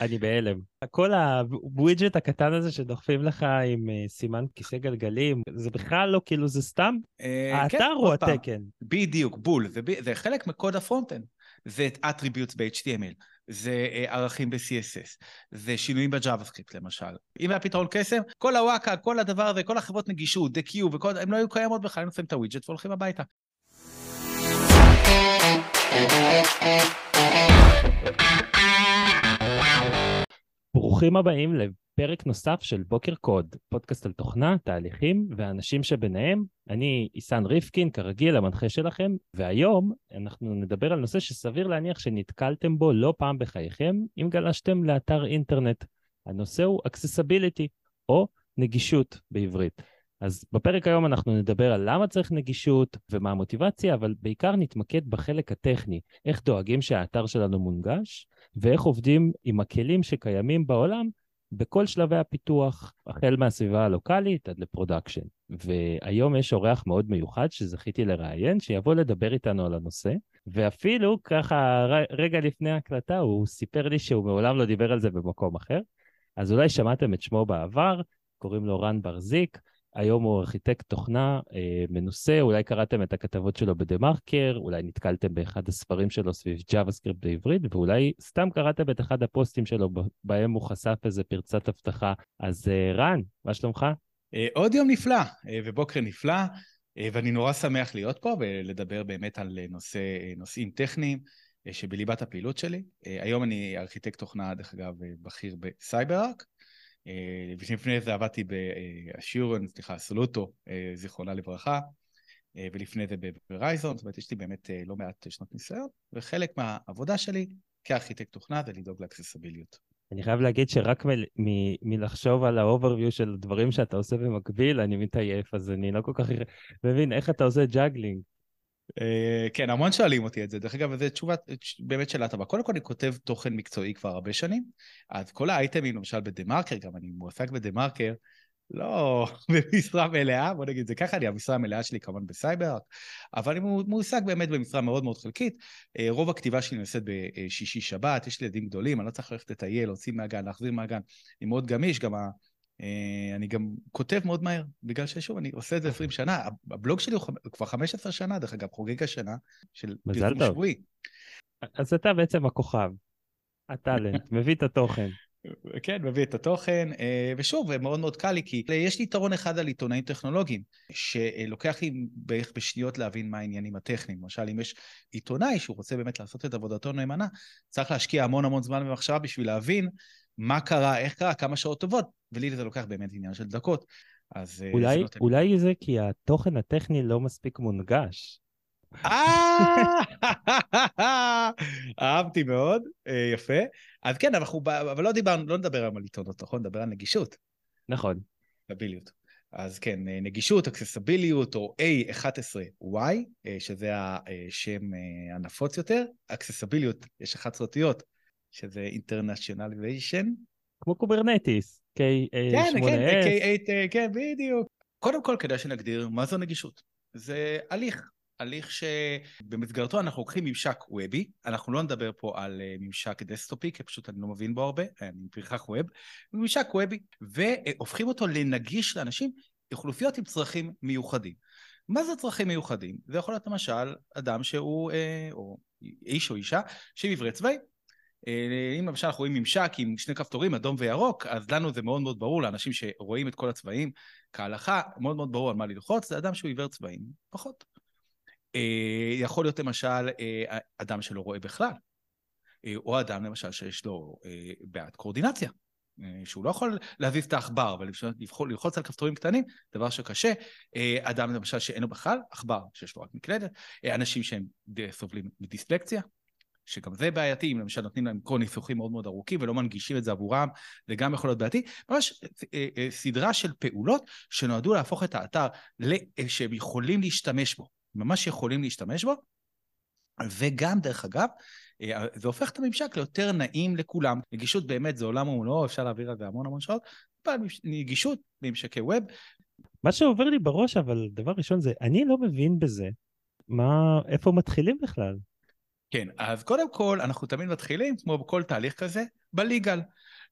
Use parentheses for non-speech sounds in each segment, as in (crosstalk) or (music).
אני בהלם. כל ה widget הקטן הזה שדוחפים לך עם uh, סימן כיסא גלגלים, זה בכלל לא כאילו, זה סתם, uh, האתר כן, הוא התקן. בדיוק, בול, זה, חלק מקוד ה front-end. זה attributes ב-HTML, זה uh, ערכים ב-CSS, זה שינויים ב-JavaScript למשל. אם היה פתרון קסם, כל ה WCAG, כל הדבר הזה, כל החברות נגישות, The Q וכל, הם לא היו קיימות בכלל, הם עושים את ה widget והולכים הביתה. ברוכים הבאים לפרק נוסף של בוקר קוד, פודקאסט על תוכנה, תהליכים והאנשים שביניהם. אני עיסן ריפקין, כרגיל, המנחה שלכם, והיום אנחנו נדבר על נושא שסביר להניח שנתקלתם בו לא פעם בחייכם, אם גלשתם לאתר אינטרנט. הנושא הוא accessibility, או נגישות בעברית. אז בפרק היום אנחנו נדבר על למה צריך נגישות ומה המוטיבציה, אבל בעיקר נתמקד בחלק הטכני, איך דואגים שהאתר שלנו מונגש, ואיך עובדים עם הכלים שקיימים בעולם בכל שלבי הפיתוח, החל מהסביבה הלוקאלית עד ל production. והיום יש אורח מאוד מיוחד שזכיתי לראיין, שיבוא לדבר איתנו על הנושא, ואפילו ככה רגע לפני ההקלטה הוא סיפר לי שהוא מעולם לא דיבר על זה במקום אחר. אז אולי שמעתם את שמו בעבר, קוראים לו רן בר זיק, היום הוא ארכיטקט תוכנה אה, מנוסה, אולי קראתם את הכתבות שלו בדה-מרקר, אולי נתקלתם באחד הספרים שלו סביב JavaScript בעברית, ואולי סתם קראתם את אחד הפוסטים שלו בהם הוא חשף איזה פרצת אבטחה. אז אה, רן, מה שלומך? אה, עוד יום נפלא, אה, ובוקר נפלא, אה, ואני נורא שמח להיות פה ולדבר באמת על נושא, אה, נושאים טכניים. אה, שבליבת הפעילות שלי. אה, היום אני ארכיטקט תוכנה, דרך אגב, בכיר ב CyberArk, אה, ולפני זה עבדתי ב Assurant, סליחה, Soluto, אה, זיכרונה לברכה, אה, ולפני זה ב Verizon, זאת אומרת, יש לי באמת לא מעט שנות ניסיון, וחלק מהעבודה שלי כארכיטקט תוכנה זה לדאוג ל accessibility. אני חייב להגיד שרק מלחשוב על ה-overview של דברים שאתה עושה במקביל, אני מתעייף, אז אני לא כל כך מבין איך אתה עושה juggling. אה, כן, המון שואלים אותי את זה. דרך אגב, זו תשובה באמת שאלה טובה. קודם כל, אני כותב תוכן מקצועי כבר הרבה שנים, אז כל האייטמים, למשל בדה-מרקר, גם אני מועסק בדה-מרקר, לא (laughs) במשרה מלאה, בוא נגיד זה ככה, אני המשרה המלאה שלי כמובן בסייבר, אבל אני מועסק באמת במשרה מאוד מאוד חלקית. אה, רוב הכתיבה שלי נעשית בשישי שבת, יש לי ילדים גדולים, אני לא צריך ללכת לטייל, להוציא מהגן, להחזיר מהגן, אני מאוד גמיש, גם אני גם כותב מאוד מהר, בגלל ששוב, אני עושה את זה 20 שנה. הבלוג שלי הוא כבר 15 שנה, דרך אגב, חוגג השנה של פרסום שבועי. אז אתה בעצם הכוכב, הטאלנט, (laughs) מביא את התוכן. כן, מביא את התוכן, אה, ושוב, מאוד מאוד קל לי, כי יש לי יתרון אחד על עיתונאים טכנולוגיים, שלוקח לי בערך בשניות להבין מה העניינים הטכניים. למשל, אם יש עיתונאי שהוא רוצה באמת לעשות את עבודתו נאמנה, צריך להשקיע המון המון זמן ומחשבה בשביל להבין מה קרה, איך קרה, כמה שעות טובות, ולי זה לוקח באמת עניין של דקות. אז... אה, אולי, זה אולי זה כי התוכן הטכני לא מספיק מונגש. אה, (laughs) אהבתי מאוד, אה, יפה. אז כן, אנחנו, אבל לא דיברנו, לא נדבר היום על עיתונות, נכון? נדבר על נגישות. נכון. accessibility. אז כן, נגישות, accessibility, או A11Y, שזה השם הנפוץ יותר. accessibility, יש 11 אותיות, שזה internationalization. כמו Kubernetes, K8S. כן, כן, K8, כן, בדיוק. קודם כל כדאי שנגדיר מה זו נגישות. זה הליך, הליך שבמסגרתו אנחנו לוקחים ממשק וובי, אנחנו לא נדבר פה על אה, ממשק דסקטופי, כי פשוט אני לא מבין בו הרבה, אני פרחח web, ממשק וובי, והופכים אותו לנגיש לאנשים, אוכלוסיות עם צרכים מיוחדים. מה זה צרכים מיוחדים? זה יכול להיות למשל אדם שהוא, אה, או איש או אישה, שהם עברי צבעים. אה, אם למשל אנחנו רואים ממשק עם שני כפתורים, אדום וירוק, אז לנו זה מאוד מאוד ברור, לאנשים שרואים את כל הצבעים כהלכה, מאוד מאוד ברור על מה ללחוץ, זה אדם שהוא עיוור צבעים, פחות. אה, יכול להיות למשל אה, אדם שלא רואה בכלל, או אדם למשל שיש לו בעד קואורדינציה, שהוא לא יכול להזיז את העכבר, אבל ללחוץ על כפתורים קטנים, דבר שקשה. אדם למשל שאין לו בכלל עכבר, שיש לו רק מקלדת, אנשים שהם סובלים מדיספלקציה, שגם זה בעייתי, אם למשל נותנים להם כל ניסוחים מאוד מאוד ארוכים ולא מנגישים את זה עבורם, זה גם יכול להיות בעייתי. ממש אה, אה, סדרה של פעולות שנועדו להפוך את האתר אה, שהם יכולים להשתמש בו, ממש יכולים להשתמש בו, וגם, דרך אגב, זה הופך את הממשק ליותר נעים לכולם. נגישות באמת זה עולם ומלואו, אפשר להעביר על זה המון המון שעות. נגישות בממשקי ווב. מה שעובר לי בראש, אבל דבר ראשון זה, אני לא מבין בזה. מה, איפה מתחילים בכלל? כן, אז קודם כל, אנחנו תמיד מתחילים, כמו בכל תהליך כזה, בליגל.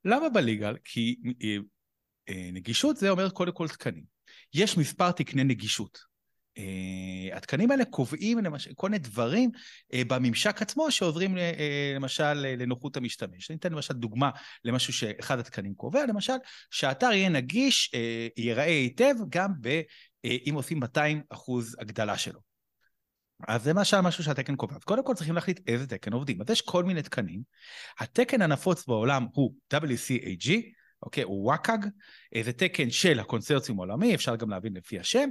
למה בליגל? כי אה, אה, נגישות זה אומר קודם כל תקנים. יש מספר תקני נגישות. Uh, התקנים האלה קובעים למשל כל מיני דברים uh, בממשק עצמו שעוזרים uh, למשל לנוחות המשתמש. אני אתן למשל דוגמה למשהו שאחד התקנים קובע, למשל שהאתר יהיה נגיש, uh, ייראה היטב גם ב, uh, אם עושים 200 אחוז הגדלה שלו. אז זה למשל משהו שהתקן קובע. אז קודם כל צריכים להחליט איזה תקן עובדים. אז יש כל מיני תקנים. התקן הנפוץ בעולם הוא WCAG, אוקיי? הוא WCAG, זה תקן של הקונסרציום העולמי, אפשר גם להבין לפי השם.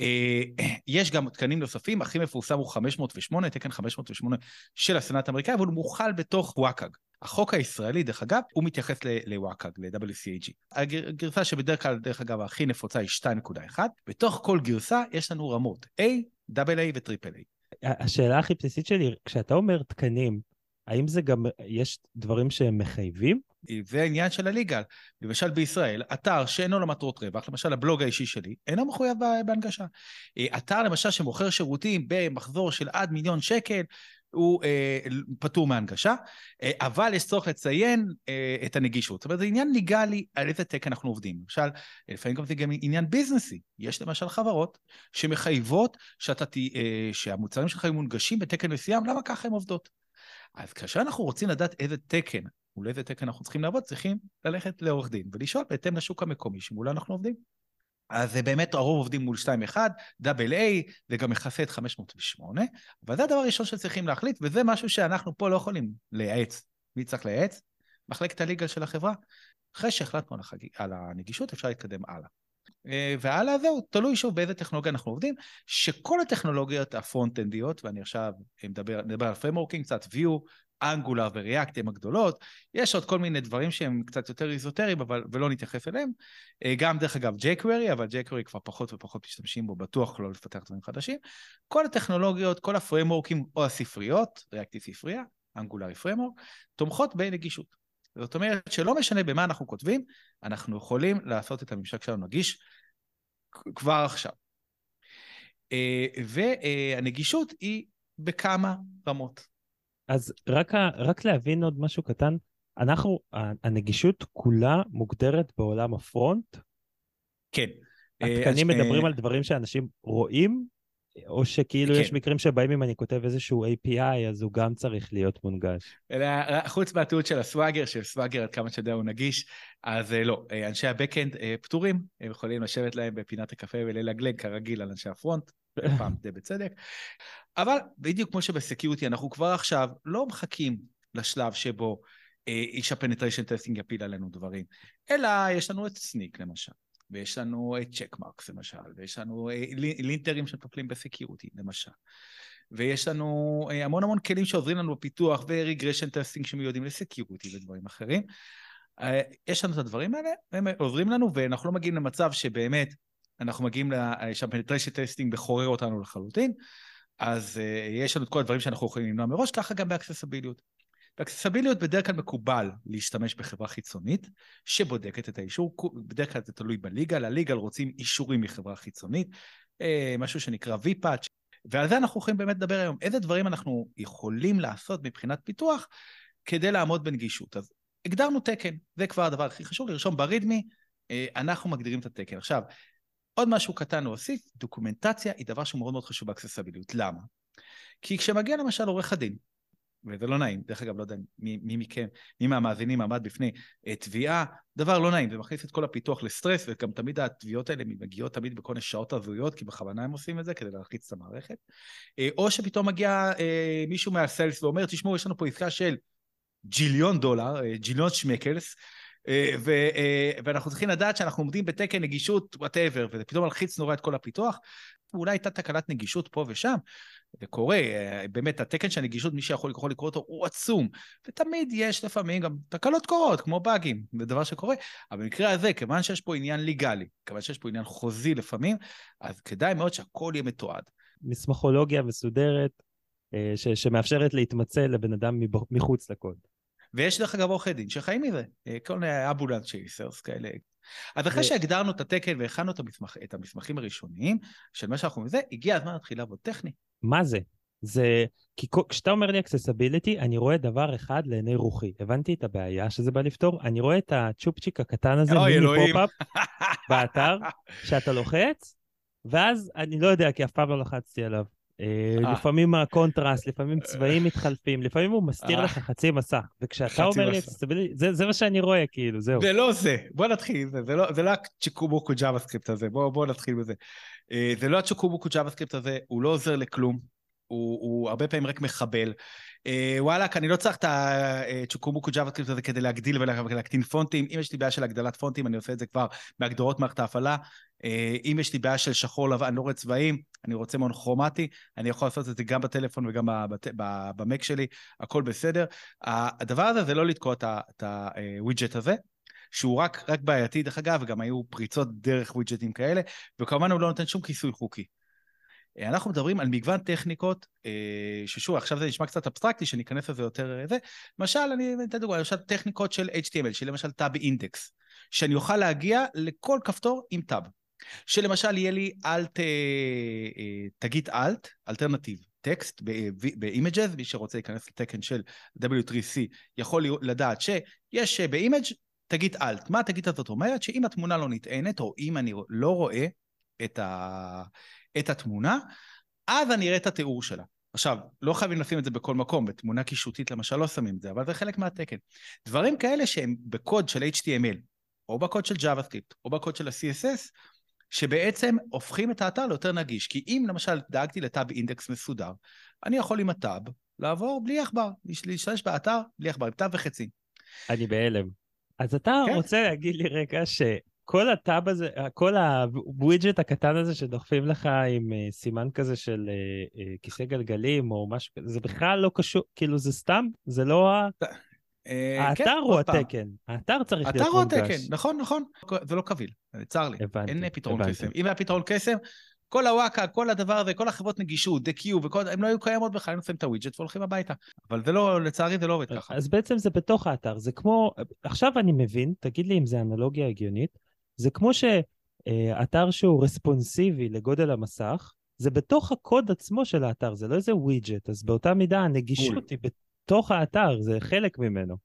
אה, (clears throat) יש גם תקנים נוספים, הכי מפורסם הוא 508, תקן 508 של הסנאט האמריקאי, אבל הוא מוכל בתוך WCAG. החוק הישראלי, דרך אגב, הוא מתייחס ל WCAG, ל-WCAG. הגרסה שבדרך כלל, דרך אגב, הכי נפוצה היא 2.1. בתוך כל גרסה יש לנו רמות A, AA ו triple A. השאלה הכי בסיסית שלי, כשאתה אומר תקנים, האם זה גם, יש דברים שהם מחייבים? זה העניין של הליגל. למשל בישראל, אתר שאינו למטרות רווח, למשל הבלוג האישי שלי, אינו מחויב בהנגשה. אה, אתר למשל שמוכר שירותים במחזור של עד מיליון שקל, הוא אה, פטור מהנגשה, אה, אבל יש צורך לציין אה, את הנגישות. זאת אומרת, זה עניין ליגלי על איזה תקן אנחנו עובדים. למשל, לפעמים גם זה גם עניין ביזנסי. יש למשל חברות שמחייבות שאתה, אה, שהמוצרים שלך יהיו מונגשים בתקן מסוים, למה ככה הן עובדות? אז כאשר אנחנו רוצים לדעת איזה תקן, מול איזה תקן אנחנו צריכים לעבוד, צריכים ללכת לעורך דין ולשאול בהתאם לשוק המקומי שמולו אנחנו עובדים. אז זה באמת הרוב עובדים מול 2-1, דאבל איי, זה גם מכסה את 508, אבל זה הדבר הראשון שצריכים להחליט, וזה משהו שאנחנו פה לא יכולים לייעץ. מי צריך לייעץ? מחלקת הליגה של החברה. אחרי שהחלטנו על, החג... על הנגישות, אפשר להתקדם הלאה. אה, והלאה זהו, תלוי שוב באיזה טכנולוגיה אנחנו עובדים, שכל הטכנולוגיות הפרונט-אנדיות, ואני עכשיו מדבר, מדבר על framework ים, קצת Vue, Angular ו React הם הגדולות, יש עוד כל מיני דברים שהם קצת יותר איזוטריים, אבל ולא נתייחס אליהם. אה, גם דרך אגב ג'ייקווירי, אבל ג'ייקווירי כבר פחות ופחות משתמשים בו, בטוח לא לפתח דברים חדשים. כל הטכנולוגיות, כל ה framework ים או הספריות, React היא ספרייה, Angular היא framework, תומכות בנגישות. זאת אומרת שלא משנה במה אנחנו כותבים, אנחנו יכולים לעשות את הממשק שלנו נגיש כבר עכשיו. אה, והנגישות היא בכמה רמות. אז רק, רק להבין עוד משהו קטן, אנחנו, הנגישות כולה מוגדרת בעולם הפרונט? כן. התקנים אה, מדברים על דברים שאנשים רואים, או שכאילו כן. יש מקרים שבהם אם אני כותב איזשהו API, אז הוא גם צריך להיות מונגש. חוץ מהתיעוד של ה Swagger, של Swagger עד כמה שאתה יודע הוא נגיש, אז אה, לא, אה, אנשי ה backend פטורים, הם יכולים לשבת להם בפינת הקפה וללגלג כרגיל על אנשי ה front, פעם די בצדק. אבל בדיוק כמו שב security, אנחנו כבר עכשיו לא מחכים לשלב שבו איש ה penetration testing יפיל עלינו דברים, אלא יש לנו את Snyk למשל. ויש לנו Checkmarx למשל, ויש לנו אה, linter ים שמטפלים ב security למשל. ויש לנו אה, המון המון כלים שעוזרים לנו בפיתוח ו regression testing שמיועדים ל security ודברים אחרים. אה, יש לנו את הדברים האלה, הם עוזרים לנו, ואנחנו לא מגיעים למצב שבאמת אנחנו מגיעים שה penetration testing מחורר אותנו לחלוטין, אז יש לנו את כל הדברים שאנחנו יכולים למנוע מראש, ככה גם ב accessibility. ב accessibility בדרך כלל מקובל להשתמש בחברה חיצונית שבודקת את האישור, בדרך כלל זה תלוי ב legal, ל legal רוצים אישורים מחברה חיצונית, אה, משהו שנקרא V-Patch, ועל זה אנחנו יכולים באמת לדבר היום. איזה דברים אנחנו יכולים לעשות מבחינת פיתוח כדי לעמוד בנגישות. אז הגדרנו תקן, זה כבר הדבר הכי חשוב, לרשום ברידמי, אה, אנחנו מגדירים את התקן. עכשיו, עוד משהו קטן להוסיף, דוקומנטציה היא דבר שהוא מאוד מאוד חשוב באקססביליות. למה? כי כשמגיע למשל עורך הדין, וזה לא נעים, דרך אגב, לא יודע מי, מי מכם, מי מהמאזינים עמד בפני uh, תביעה, דבר לא נעים, זה מכניס את כל הפיתוח לסטרס, וגם תמיד התביעות האלה מגיעות תמיד בכל מיני שעות הזויות, כי בכוונה הם עושים את זה כדי להלחיץ את המערכת. אה, או שפתאום מגיע אה, מישהו מה sales ואומר, תשמעו, יש לנו פה עסקה של ג'יליון דולר, ג'יליון שמקלס, ו, אה, ואנחנו צריכים לדעת שאנחנו עומדים בתקן נגישות, whatever, וזה פתאום מלחיץ נורא את כל הפיתוח. אולי הייתה תקלת נגישות פה ושם, זה קורה, אה, באמת, התקן של הנגישות, מי שיכול יכול לקרוא אותו, הוא עצום. ותמיד יש לפעמים גם תקלות קורות, כמו באגים, זה דבר שקורה. אבל במקרה הזה, כיוון שיש פה עניין ליגלי, כיוון שיש פה עניין חוזי לפעמים, אז כדאי מאוד שהכל יהיה מתועד. מסמכולוגיה מסודרת, אה, ש- שמאפשרת להתמצא לבן אדם מחוץ לקוד. ויש דרך אגב עורכי דין שחיים מזה, אה, כל מיני אבולנס צ'ייסרס כאלה. אז אחרי ו... שהגדרנו את התקן והכנו את, המסמכ... את המסמכים הראשוניים של מה שאנחנו מזה, הגיע הזמן להתחיל לעבוד טכני. מה זה? זה... כי כשאתה אומר לי accessibility, אני רואה דבר אחד לעיני רוחי. הבנתי את הבעיה שזה בא לפתור? אני רואה את הצ'ופצ'יק הקטן הזה, אוי, אלוהים. באתר, (laughs) שאתה לוחץ, ואז אני לא יודע, כי אף פעם לא לחצתי עליו. אה, אה. לפעמים הקונטרסט, לפעמים צבעים מתחלפים, לפעמים הוא מסתיר אה. לך חצי מסך. וכשאתה אומר לי זה מה שאני רואה, כאילו, זהו. זה לא זה, בוא נתחיל עם זה, זה לא, לא הצ'יקובוקו JavaScript הזה, בוא, נתחיל בזה. זה לא הצ'יקובוקו JavaScript הזה, הוא לא עוזר לכלום, הוא הרבה פעמים רק מחבל. אה, וואלאק, אני לא צריך את הצ'יקובוקו JavaScript הזה כדי להגדיל ולהקטין פונטים. אם יש לי בעיה של הגדלת פונטים, אני עושה את זה כבר בהגדרות מערכת ההפעלה. אה, אם יש לי בעיה של שחור לבן, אני לא רואה צבעים, אני רוצה מונוכרומטי, אני יכול לעשות את זה גם בטלפון וגם במק שלי, הכל בסדר. הדבר הזה זה לא לתקוע את הווידג'ט הזה, שהוא רק, רק בעייתי, דרך אגב, וגם היו פריצות דרך ווידג'טים כאלה, וכמובן הוא לא נותן שום כיסוי חוקי. אה, אנחנו מדברים על מגוון טכניקות, אה, ששוב, עכשיו זה נשמע קצת אבסטרקטי, שניכנס לזה יותר אה, זה. למשל, אני אתן דוגמא, למשל טכניקות של HTML, של למשל טאב אינדקס, שאני אוכל להגיע לכל כפתור עם tab. שלמשל יהיה לי alt, תגית alt, alternative, text ב images, מי שרוצה להיכנס לתקן של W3C יכול לדעת שיש ב image תגית alt. מה התגית הזאת אומרת? שאם התמונה לא נטענת, או אם אני לא רואה את, ה... את התמונה, אז אני אראה את התיאור שלה. עכשיו, לא חייבים לשים את זה בכל מקום, בתמונה קישותית למשל לא שמים את זה, אבל זה חלק מהתקן. דברים כאלה שהם בקוד של HTML, או בקוד של JavaScript, או בקוד של ה-CSS, שבעצם הופכים את האתר ליותר נגיש. כי אם למשל דאגתי ל tab index מסודר, אני יכול עם ה tab לעבור בלי עכבר, להשתמש באתר בלי עכבר, עם tab וחצים. אני בהלם. אז אתה כן. רוצה להגיד לי רגע שכל ה tab הזה, כל ה widget הקטן הזה שדוחפים לך עם אה, סימן כזה של אה, אה, כיסא גלגלים או משהו כזה, זה בכלל לא קשור, כאילו זה סתם, זה לא ה... אה, כן, האתר הוא. התקן, האתר צריך האתר להיות הוא מונגש. התקן, נכון, נכון. זה לא קביל, צר לי. אין פתרון. קסם. אם היה פתרון קסם, כל הוואקה, כל הדבר הזה, כל החברות נגישות, Deque וכל, הם לא היו קיימות בכלל, היינו שמים את ה widget והולכים הביתה. אבל זה לא, לצערי זה לא עובד ככה. אז בעצם זה בתוך האתר, זה כמו, עכשיו אני מבין, תגיד לי אם זה אנלוגיה הגיונית, זה כמו שאתר שהוא רספונסיבי לגודל המסך, זה בתוך הקוד עצמו של האתר, זה לא איזה widget, אז באותה מידה הנגישות בול. היא בתוך האתר, זה חלק ממנו.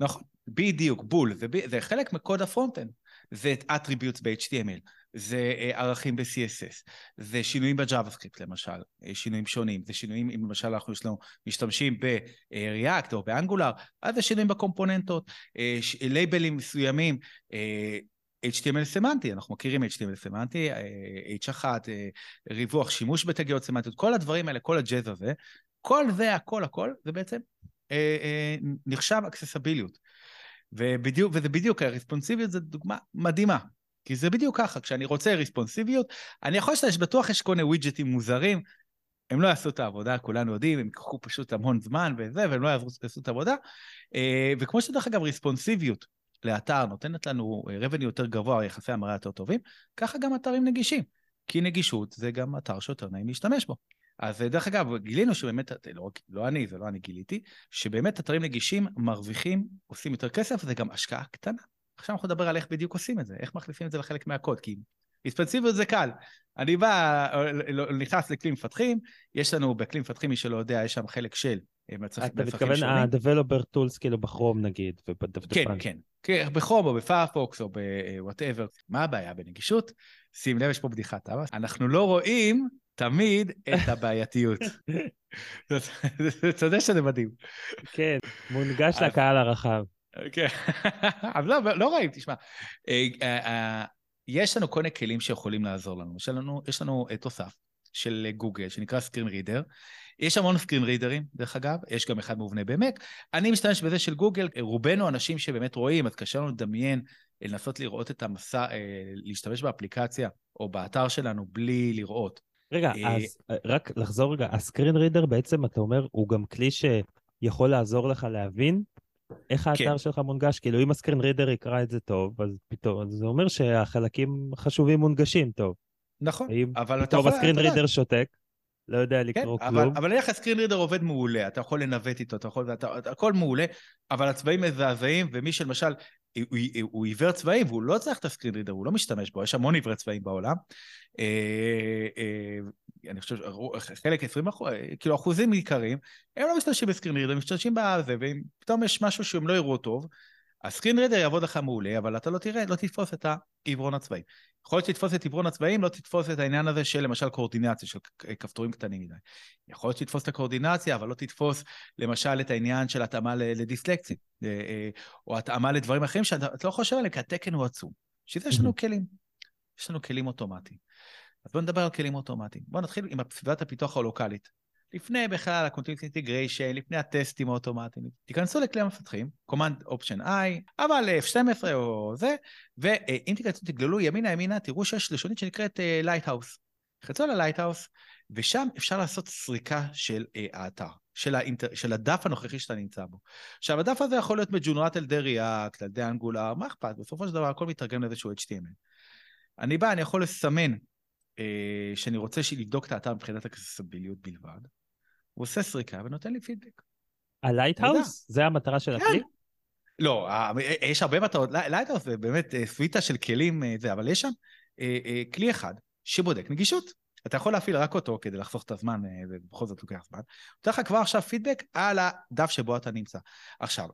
נכון, בדיוק, בול. זה, זה חלק מקוד ה front-end. זה attributes ב-HTML, זה אה, ערכים ב-CSS, זה שינויים ב-JavaScript למשל, אה, שינויים שונים, זה שינויים, אם למשל אנחנו יש לנו משתמשים ב-React או ב Angular, אז זה שינויים בקומפוננטות, אה, לייבלים מסוימים, אה, HTML סמנטי, אנחנו מכירים HTML סמנטי, אה, H1, אה, ריווח, שימוש בתגיות סמנטיות, כל הדברים האלה, כל הג'אז הזה, כל זה, הכל, הכל, זה בעצם אה, נחשב אקססביליות. ובדיוק, וזה בדיוק, הרספונסיביות זו דוגמה מדהימה. כי זה בדיוק ככה, כשאני רוצה רספונסיביות, אני יכול להשתמש, בטוח יש כל מיני ווידג'טים מוזרים, הם לא יעשו את העבודה, כולנו יודעים, הם ייקחו פשוט המון זמן וזה, והם לא יעשו את העבודה. וכמו שדרך אגב, רספונסיביות לאתר נותנת לנו אה, revenue יותר גבוה, יחסי המראה יותר טובים, ככה גם אתרים נגישים. כי נגישות זה גם אתר שיותר נעים להשתמש בו. אז אה, דרך אגב, גילינו שבאמת, אה, לא, לא אני, זה לא אני גיליתי, שבאמת אתרים נגישים מרוויחים, עושים יותר כסף, זה גם השקעה קטנה. עכשיו אנחנו נדבר על איך בדיוק עושים את זה, איך מחליפים את זה לחלק מהקוד, כי רספונסיביות זה קל. אני בא, אה, לא- נכנס לכלי מפתחים, יש לנו בכלי מפתחים, מי שלא יודע, יש שם חלק של אתה מתכוון. ה-Developer Tools כאילו ב Chrome נגיד, כן, ובדפדפן. כן. כן, ב Chrome או ב Firefox או ב whatever. מה הבעיה בנגישות? שים לב, יש פה בדיחה, אתה אנחנו לא רואים תמיד את הבעייתיות. (laughs) אתה יודע שזה מדהים. כן, מונגש לקהל הרחב. כן. (laughs) אז לא, לא רואים, תשמע. אה, אה, אה, יש לנו כל מיני כלים שיכולים לעזור לנו. יש לנו, תוסף של גוגל, שנקרא סקרין רידר. יש המון סקרין רידרים, דרך אגב, יש גם אחד מובנה במק. אני משתמש בזה של גוגל, רובנו אנשים שבאמת רואים, אז קשה לנו לדמיין, אה, לנסות לראות את המסע, אה, להשתמש באפליקציה או באתר שלנו בלי לראות. רגע, אה, אז רק לחזור רגע, הסקרין רידר בעצם, אתה אומר, הוא גם כלי שיכול לעזור לך להבין איך האתר כן. שלך מונגש? כאילו, אם הסקרין רידר יקרא את זה טוב, אז פתאום, זה אומר שהחלקים חשובים מונגשים טוב. נכון, אבל אתה פתאום יכול... הסקרין אתה יודע, רידר שותק, לא יודע כן, לקרוא אבל, כלום, אבל נניח הסקרין רידר עובד מעולה, אתה יכול לנווט איתו, אתה יכול, אתה, אתה, הכל מעולה, אבל הצבעים מזעזעים, ומי שלמשל, הוא, הוא, הוא עיוור צבעים והוא לא צריך את הסקרין רידר, הוא לא משתמש בו, יש המון עיוורי צבעים בעולם, אה, אה, אני חושב, חלק 20 אחוז, כאילו אחוזים עיקריים, הם לא משתמשים בסקרין רידר, הם משתמשים בזה, ואם פתאום יש משהו שהם לא יראו טוב, הסקרין רידר יעבוד לך מעולה, אבל אתה לא תראה, לא תתפוס את העברון הצבאי. יכול להיות שתתפוס את עברון הצבעים, לא תתפוס את העניין הזה של למשל קואורדינציה, של כפתורים קטנים מדי. יכול להיות שתתפוס את הקואורדינציה, אבל לא תתפוס למשל את העניין של התאמה לדיסלקציה, אה, או התאמה לדברים אחרים שאתה לא חושב עליהם, כי התקן הוא עצום. בשביל זה יש לנו כלים. יש לנו כלים אוטומטיים. אז בואו נדבר על כלים אוטומטיים. בואו נתחיל עם סביבת הפיתוח הלוקאלית. לפני בכלל ה-Continuous Integration, לפני הטסטים האוטומטיים, תיכנסו לכלי המפתחים, Command Option I, אבל F12 או זה, ואם תיכנסו, תגללו ימינה ימינה, תראו שיש לשונית שנקראת Lighthouse. לחצו על ה-Lighthouse, ושם אפשר לעשות סריקה של אה, האתר, של, האינטר... של הדף הנוכחי שאתה נמצא בו. עכשיו, הדף הזה יכול להיות מג'ונרט על ידי React, על ידי Angular, מה אכפת? בסופו של דבר הכל מתרגם לאיזשהו HTML. אני בא, אני יכול לסמן אה, שאני רוצה לבדוק את האתר מבחינת ה accessibility בלבד, הוא עושה סריקה ונותן לי פידבק. ה Lighthouse? זה המטרה של הכלי? כן. לא, אה, יש הרבה מטרות, Lighthouse זה באמת אה, סוויטה של כלים, זה, אבל יש שם כלי אחד שבודק נגישות. אתה יכול להפעיל רק אותו כדי לחסוך את הזמן, ובכל זאת לוקח זמן. נותן לך כבר עכשיו פידבק על הדף שבו אתה נמצא. עכשיו,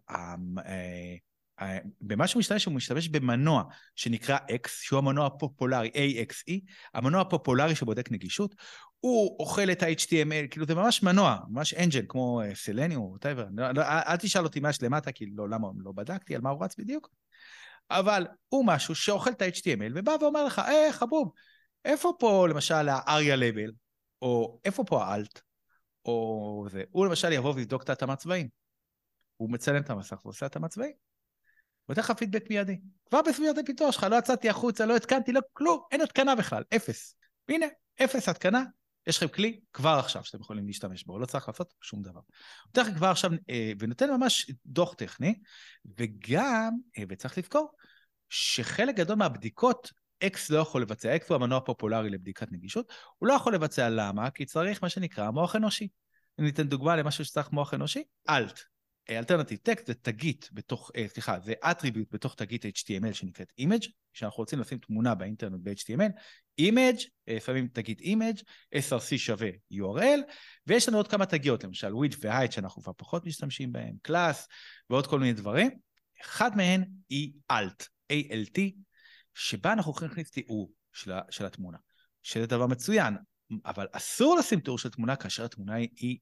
במה שהוא משתמש, הוא משתמש במנוע שנקרא X, שהוא המנוע הפופולרי, AXE, המנוע הפופולרי שבודק נגישות, הוא אוכל את ה-HTML, כאילו זה ממש מנוע, ממש אנג'ל, כמו סלניום, או ווטאבר. אל תשאל אותי מה יש למטה, כי לא, למה לא בדקתי, על מה הוא רץ בדיוק, אבל הוא משהו שאוכל את ה-HTML ובא ואומר לך, אה, חבוב, איפה פה למשל ה-ARIA level, או איפה פה האלט, או זה. הוא למשל יבוא ויבדוק את ההתאמת צבעים. הוא מצלם את המסך ועושה התאמת צבעים. נותן לך פידבק מיידי. כבר בסביבת הפיתוח שלך, לא יצאתי החוצה, לא התקנתי, לא כלום, אין התקנה בכלל, אפס. והנה, אפס התקנה, יש לכם כלי כבר עכשיו שאתם יכולים להשתמש בו, לא צריך לעשות שום דבר. נותן לכם כבר עכשיו, אה, ונותן ממש דוח טכני, וגם, אה, וצריך לזכור, שחלק גדול מהבדיקות, axe לא יכול לבצע, axe הוא המנוע הפופולרי לבדיקת נגישות, הוא לא יכול לבצע, למה? כי צריך מה שנקרא מוח אנושי. אני אתן דוגמה למשהו שצריך מוח אנושי, alt. Alternative text זה תגית בתוך, אה, סליחה, זה attribute בתוך תגית HTML שנקראת image, כשאנחנו רוצים לשים תמונה באינטרנט ב-HTML, image, אה, לפעמים תגית image, src שווה URL, ויש לנו עוד כמה תגיות, למשל width ו-height שאנחנו כבר פחות משתמשים בהם, class ועוד כל מיני דברים. אחד מהן היא alt, ALT, שבה אנחנו יכולים להכניס תיאור של, של התמונה, שזה דבר מצוין, אבל אסור לשים תיאור של תמונה כאשר התמונה היא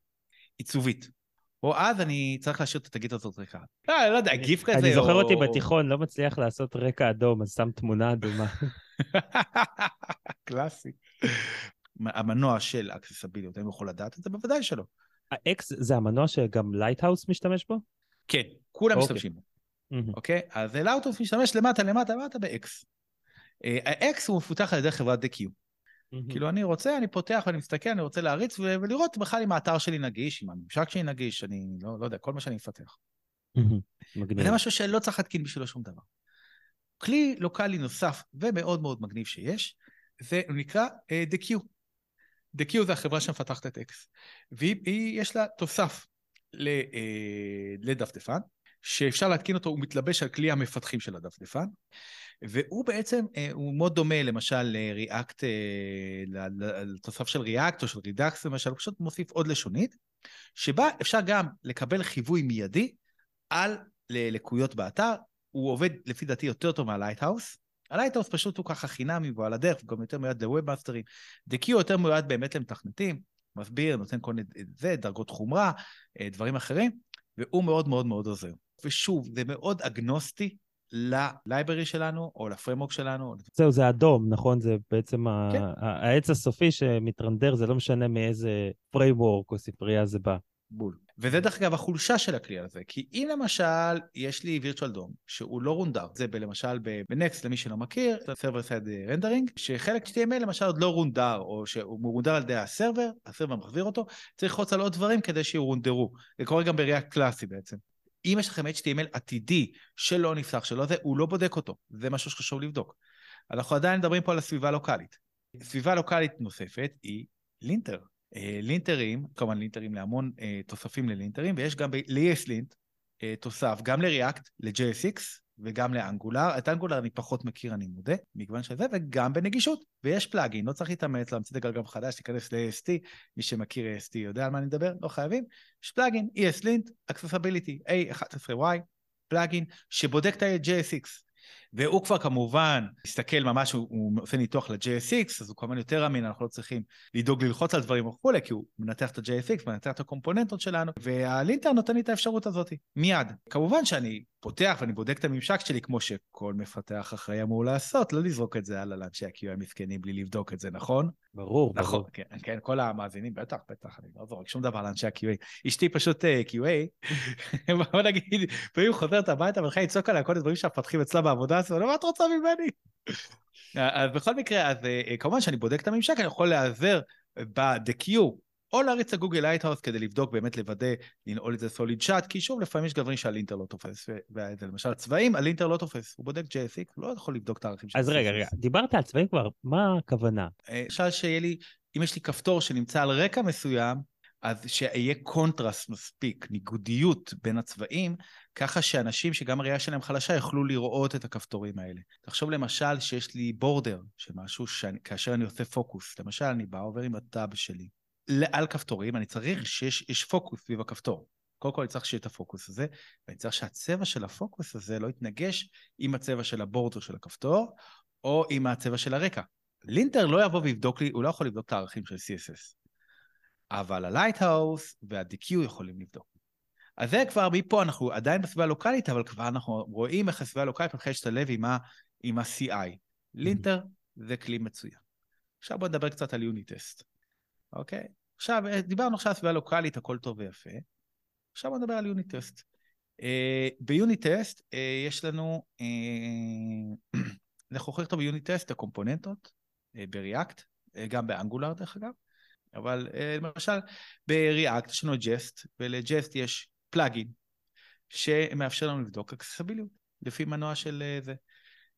עיצובית. או אז אני צריך להשאיר את התגית הזאת ריקה. לא, אני לא יודע, גיף כזה או... אני זוכר אותי בתיכון, לא מצליח לעשות רקע אדום, אז שם תמונה אדומה. (laughs) קלאסי. המנוע של אקססביליות, האם יכול לדעת את זה? בוודאי שלא. ה-axe זה המנוע שגם Lighthouse משתמש בו? כן, כולם אוקיי. משתמשים בו. אוקיי? אז Lighthouse משתמש למטה, למטה, למטה ב-axe. אה, ה-axe הוא מפותח על ידי חברת Deque. כאילו, אני רוצה, אני פותח ואני מסתכל, אני רוצה להריץ ולראות בכלל אם האתר שלי נגיש, אם הממשק שלי נגיש, אני לא, לא יודע, כל מה שאני מפתח. וזה משהו שלא צריך להתקין בשבילו שום דבר. כלי לוקאלי נוסף ומאוד מאוד מגניב שיש, זה נקרא אה, Deque. Deque זה החברה שמפתחת את axe. ויש לה תוסף אה, לדפדפן, שאפשר להתקין אותו, הוא מתלבש על כלי המפתחים של הדפדפן, והוא בעצם, אה, הוא מאוד דומה למשל ל React, אה, לתוסף של React או של Redux למשל, הוא פשוט מוסיף עוד לשונית, שבה אפשר גם לקבל חיווי מיידי על לקויות באתר, הוא עובד לפי דעתי יותר טוב מה Lighthouse. ה Lighthouse פשוט הוא ככה חינמי והוא על הדרך, הוא גם יותר מיועד לווב מאסטרים. Deque יותר מיועד באמת למתכנתים, מסביר, נותן כל מיני, זה, דרגות חומרה, אה, דברים אחרים, והוא מאוד מאוד מאוד עוזר. ושוב, זה מאוד אגנוסטי ל library שלנו או ל framework שלנו. זהו, זה ה DOM, נכון? זה בעצם כן. העץ הסופי שמתרנדר, זה לא משנה מאיזה framework או ספרייה זה בא. בול. וזה דרך אגב החולשה של הכלי הזה, כי אם למשל יש לי virtual DOM שהוא לא רונדר, זה למשל ב Next למי שלא מכיר, זה server side rendering, שחלק HTML למשל עוד לא רונדר, או שהוא מרונדר על ידי ה server, ה server מחזיר אותו, צריך ללחוץ על עוד דברים כדי שירונדרו. זה קורה גם בראייה קלאסי בעצם. אם יש לכם HTML עתידי שלא נפתח, שלא זה, הוא לא בודק אותו. זה משהו שחשוב לבדוק. אנחנו עדיין מדברים פה על הסביבה הלוקאלית. סביבה לוקאלית נוספת היא linter. אה, לינטרים, כמובן לינטרים להמון אה, תוספים ללינטרים, ויש גם ל-ESLint אה, תוסף גם ל-React, ל-JSX וגם לאנגולר. את אנגולר אני פחות מכיר, אני מודה, מגוון של זה, וגם בנגישות. ויש פלאגין, לא צריך להתאמץ להמציא את הגלגל מחדש, תיכנס ל-AST, מי שמכיר AST יודע על מה אני מדבר, לא חייבים. יש פלאגין, ESLint, Accessibility, A11Y, פלאגין, שבודק את ה-JSX. והוא כבר כמובן מסתכל ממש, הוא, הוא עושה ניתוח ל-JSX, אז הוא כמובן יותר אמין, אנחנו לא צריכים לדאוג ללחוץ על דברים וכולי, כי הוא מנתח את ה-JSX, מנתח את הקומפוננטות שלנו, והלינטר נותן לי את האפשרות הזאת, מיד. כמובן שאני פותח ואני בודק את הממשק שלי כמו שכל מפתח אחראי אמור לעשות, לא לזרוק את זה על לאנשי ה-QA המסכנים בלי לבדוק את זה, נכון? ברור, נכון, ברור. כן, כן, כל המאזינים, בטח, בטח, אני לא זורק שום דבר לאנשי ה-QA. אשתי פשוט אה, QA, בוא נגיד, לפעמים חוזרת הביתה והולכה לצעוק עליה כל הדברים שהמפתחים אצלה בעבודה, אז מה את רוצה ממני? אז בכל מקרה, אז אה, כמובן שאני בודק את הממשק, אני יכול להיעזר ב-Deque, או להריץ ל Google Lighthouse כדי לבדוק, באמת לוודא, לנעול את זה solid shut, כי שוב, לפעמים יש דברים שה linter לא תופס, ולמשל צבעים, ה linter לא תופס, הוא בודק JSX, הוא לא יכול לבדוק את הערכים של אז רגע, רגע, דיברת על צבעים כבר, מה הכוונה? למשל שיהיה לי, אם יש לי כפתור שנמצא על רקע מסוים, אז שיהיה קונטרסט מספיק, ניגודיות בין הצבעים, ככה שאנשים שגם הראייה שלהם חלשה יוכלו לראות את הכפתורים האלה. תחשוב למשל שיש לי border של משהו כאשר אני עושה פוקוס, למשל אני בא עובר עם ה tab שלי על כפתורים, אני צריך שיש פוקוס סביב הכפתור. קודם כל אני צריך שיהיה את הפוקוס הזה, ואני צריך שהצבע של הפוקוס הזה לא יתנגש עם הצבע של ה border של הכפתור, או עם הצבע של הרקע. linter לא יבוא ויבדוק לי, הוא לא יכול לבדוק את הערכים של CSS. אבל ה Lighthouse וה-Deque יכולים לבדוק. אז זה כבר, מפה אנחנו עדיין בסביבה הלוקאלית, אבל כבר אנחנו רואים איך הסביבה הלוקאלית מתחילה להשתלב עם, ה- עם ה-CI. linter זה כלי מצוין. עכשיו בואו נדבר קצת על unit test, אוקיי? עכשיו, דיברנו עכשיו על סביבה לוקאלית, הכל טוב ויפה. עכשיו בואו נדבר על unit test. אה, ב unit test אה, יש לנו, אה, (clears throat) אנחנו יכולים לכתוב ב unit test את הקומפוננטות אה, ב React, אה, גם ב Angular דרך אגב. אבל אה, למשל ב React יש לנו Jest, ול Jest יש plugin שמאפשר לנו לבדוק accessibility לפי מנוע של אה, זה.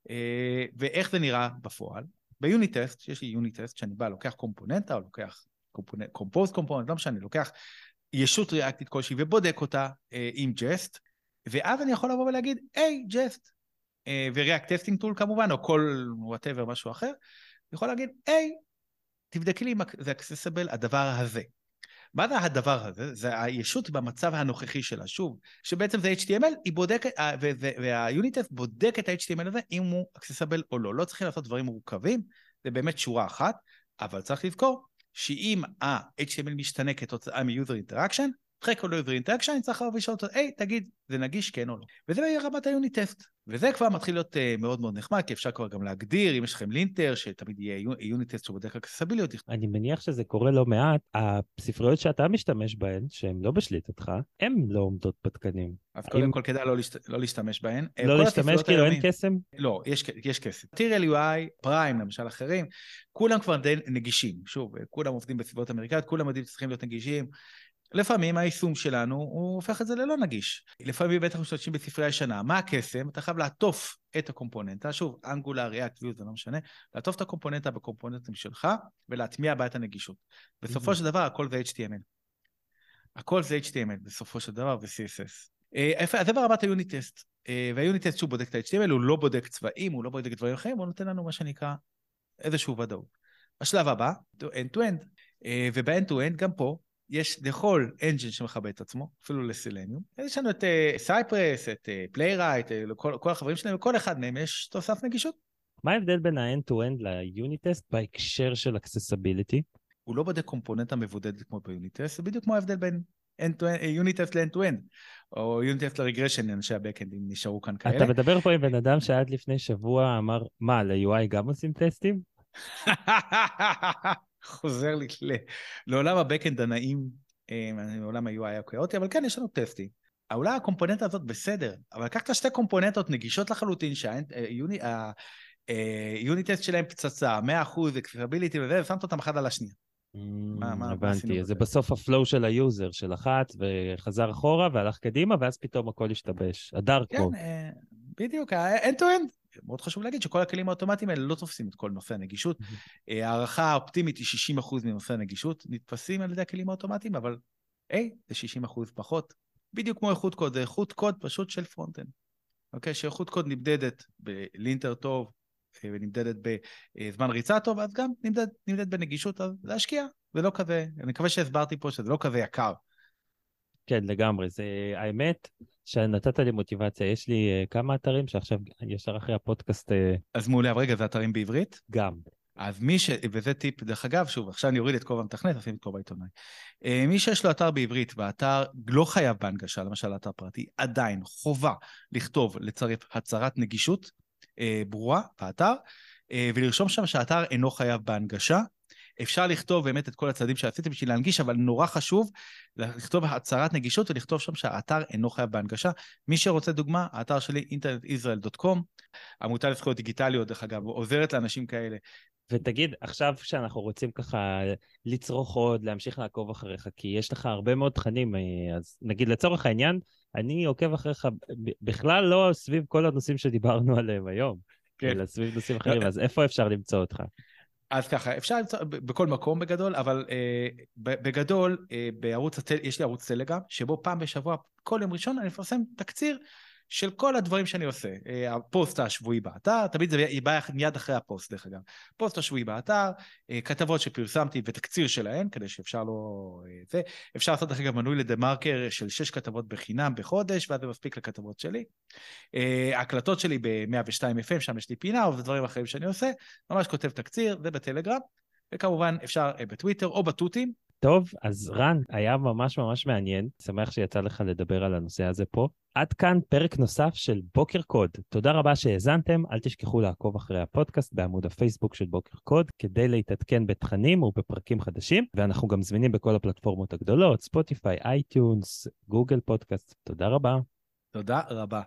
אה, ואיך זה נראה בפועל? ב unit test, יש לי unit test שאני בא, לוקח קומפוננטה או לוקח composed component, לא משנה, לוקח ישות ריאקטית כלשהי ובודק אותה עם Jest, ואז אני יכול לבוא ולהגיד, היי, Jest, אה, ו React testing tool כמובן, או כל whatever משהו אחר, יכול להגיד, היי, תבדקי לי אם זה accessible הדבר הזה. מה זה הדבר הזה? זה הישות במצב הנוכחי שלה. שוב, שבעצם זה HTML, היא בודקת, וה unit test בודק את ה-HTML הזה, אם הוא accessible או לא. לא צריכים לעשות דברים מורכבים, זה באמת שורה אחת, אבל צריך לזכור שאם ה-HTML משתנה כתוצאה מ-user interaction, אחרי כל user interaction אני צריך לבוא לשאול אותו, היי, תגיד, זה נגיש כן או לא? וזה רמת ה unit test. וזה כבר מתחיל להיות אה, מאוד מאוד נחמד, כי אפשר כבר גם להגדיר, אם יש לכם linter, שתמיד יהיה unit test שבודק accessibility. אני מניח שזה קורה לא מעט. הספריות שאתה משתמש בהן, שהן לא בשליטתך, הן לא עומדות בתקנים. אז קודם כל כדאי לא, להשת... לא להשתמש בהן. לא להשתמש כאילו אין קסם? לא, יש, יש קסם. Material UI, Prime למשל אחרים, כולם כבר די נגישים. שוב, כולם עובדים בסביבות אמריקאיות, כולם יודעים שצריכים להיות נגישים. לפעמים היישום שלנו, הוא הופך את זה ללא נגיש. לפעמים בטח משתמשים בספרייה ישנה. מה הקסם? אתה חייב לעטוף את הקומפוננטה, שוב, Angular, React, Vue, זה לא משנה, לעטוף את הקומפוננטה בקומפוננטים שלך ולהטמיע בה את הנגישות. בסופו. של דבר, הכל זה HTML. הכל זה HTML, בסופו של דבר, ו-CSS. אה, אז זה ברמת ה unit test. וה unit test שהוא בודק את ה-HTML, הוא לא בודק צבעים, הוא לא בודק דברים אחרים, הוא נותן לנו מה שנקרא איזשהו ודאות. השלב הבא, end-to-end. אה, וב-end-to-end, גם פה, יש לכל engine שמכבד את עצמו, אפילו לסילניום. יש לנו את Cypress, אה, את פליירייט, uh, uh, כל, כל החברים שלהם, וכל אחד מהם יש תוסף נגישות. מה ההבדל בין ה-end-to-end ל unit test בהקשר של accessibility? הוא לא בודק קומפוננטה מבודדת כמו ב unit test, זה בדיוק כמו ההבדל בין unit test ל-end-to-end, או unit test ל regression, אנשי ה backend, אם נשארו כאן כאלה. אתה מדבר פה עם בן אדם שעד לפני שבוע אמר, מה, ל-UI גם עושים טסטים? (laughs) חוזר לי לעולם ה backend הנעים, אה, מעולם ה-UI היה כאוטי, אבל כן, יש לנו טסטים. אולי הקומפוננטה הזאת בסדר, אבל לקחת שתי קומפוננטות נגישות לחלוטין, שה unit test אה, אה, שלהם פצצה, 100% accessibility וזה, ושמת אותם אחד על השנייה. הבנתי, זה בסוף ה flow של ה user, של אחת, וחזר אחורה והלך קדימה, ואז פתאום הכל השתבש. ה dark code. כן, בדיוק, end-to-end. מאוד חשוב להגיד שכל הכלים האוטומטיים האלה לא תופסים את כל נושא הנגישות. אה, הערכה האופטימית היא 60% מנושא הנגישות, נתפסים על ידי הכלים האוטומטיים, אבל היי, זה 60% פחות. בדיוק כמו איכות קוד, זה איכות קוד פשוט של front-end. אוקיי? שאיכות קוד נמדדת ב linter טוב אה, ונמדדת בזמן ריצה טוב, אז גם נמדד, נמדד בנגישות, אז להשקיע. זה לא כזה, אני מקווה שהסברתי פה שזה לא כזה יקר. כן, לגמרי. זה האמת שנתת לי מוטיבציה. יש לי uh, כמה אתרים שעכשיו, ישר אחרי הפודקאסט... Uh, אז מעולה, אבל רגע, זה אתרים בעברית? גם. אז מי ש... וזה טיפ, דרך אגב, שוב, עכשיו אני אוריד את כובע המתכנת, אשים את כובע העיתונאי. Uh, מי שיש לו אתר בעברית והאתר לא חייב בהנגשה, למשל אתר פרטי, עדיין חובה לכתוב, לצרף הצהרת נגישות ברורה באתר, ולרשום שם שהאתר אינו חייב בהנגשה. אפשר לכתוב באמת את כל הצעדים שעשיתם בשביל להנגיש, אבל נורא חשוב לכתוב הצהרת נגישות ולכתוב שם שהאתר אינו חייב בהנגשה. מי שרוצה דוגמה, האתר שלי, internetisrael.com, עמותה לזכויות דיגיטליות, דרך אגב, עוזרת לאנשים כאלה. ותגיד, עכשיו כשאנחנו רוצים ככה לצרוך עוד, להמשיך לעקוב אחריך, כי יש לך הרבה מאוד תכנים, אה, אז נגיד לצורך העניין, אני עוקב אחריך בכלל לא סביב כל הנושאים שדיברנו עליהם היום, כן. אלא סביב נושאים אחרים, אז איפה אפשר למצוא אותך? אז ככה, אפשר למצוא בכל מקום בגדול, אבל אה, בגדול, אה, בערוץ, הטל, יש לי ערוץ טלגרם, שבו פעם בשבוע, כל יום ראשון, אני מפרסם תקציר של כל הדברים שאני עושה. אה, הפוסט השבועי באתר, תמיד זה בא מיד אחרי הפוסט דרך אגב. פוסט השבועי באתר, אה, כתבות שפרסמתי ותקציר שלהן, כדי שאפשר לא... אה, זה. אפשר לעשות דרך אגב מנוי לדה מרקר של שש כתבות בחינם בחודש, ואז זה מספיק לכתבות שלי. הקלטות שלי ב-102 FM, שם יש לי פינה, ודברים אחרים שאני עושה, ממש כותב תקציר, זה בטלגרם. וכמובן אפשר בטוויטר או בתותים, טוב, אז רן, היה ממש ממש מעניין, שמח שיצא לך לדבר על הנושא הזה פה. עד כאן פרק נוסף של בוקר קוד. תודה רבה שהאזנתם, אל תשכחו לעקוב אחרי הפודקאסט בעמוד הפייסבוק של בוקר קוד, כדי להתעדכן בתכנים ובפרקים חדשים, ואנחנו גם זמינים בכל הפלטפורמות הגדולות, ספוטיפיי, אייטיונס, גוגל פודקאסט. תודה רבה. תודה רבה.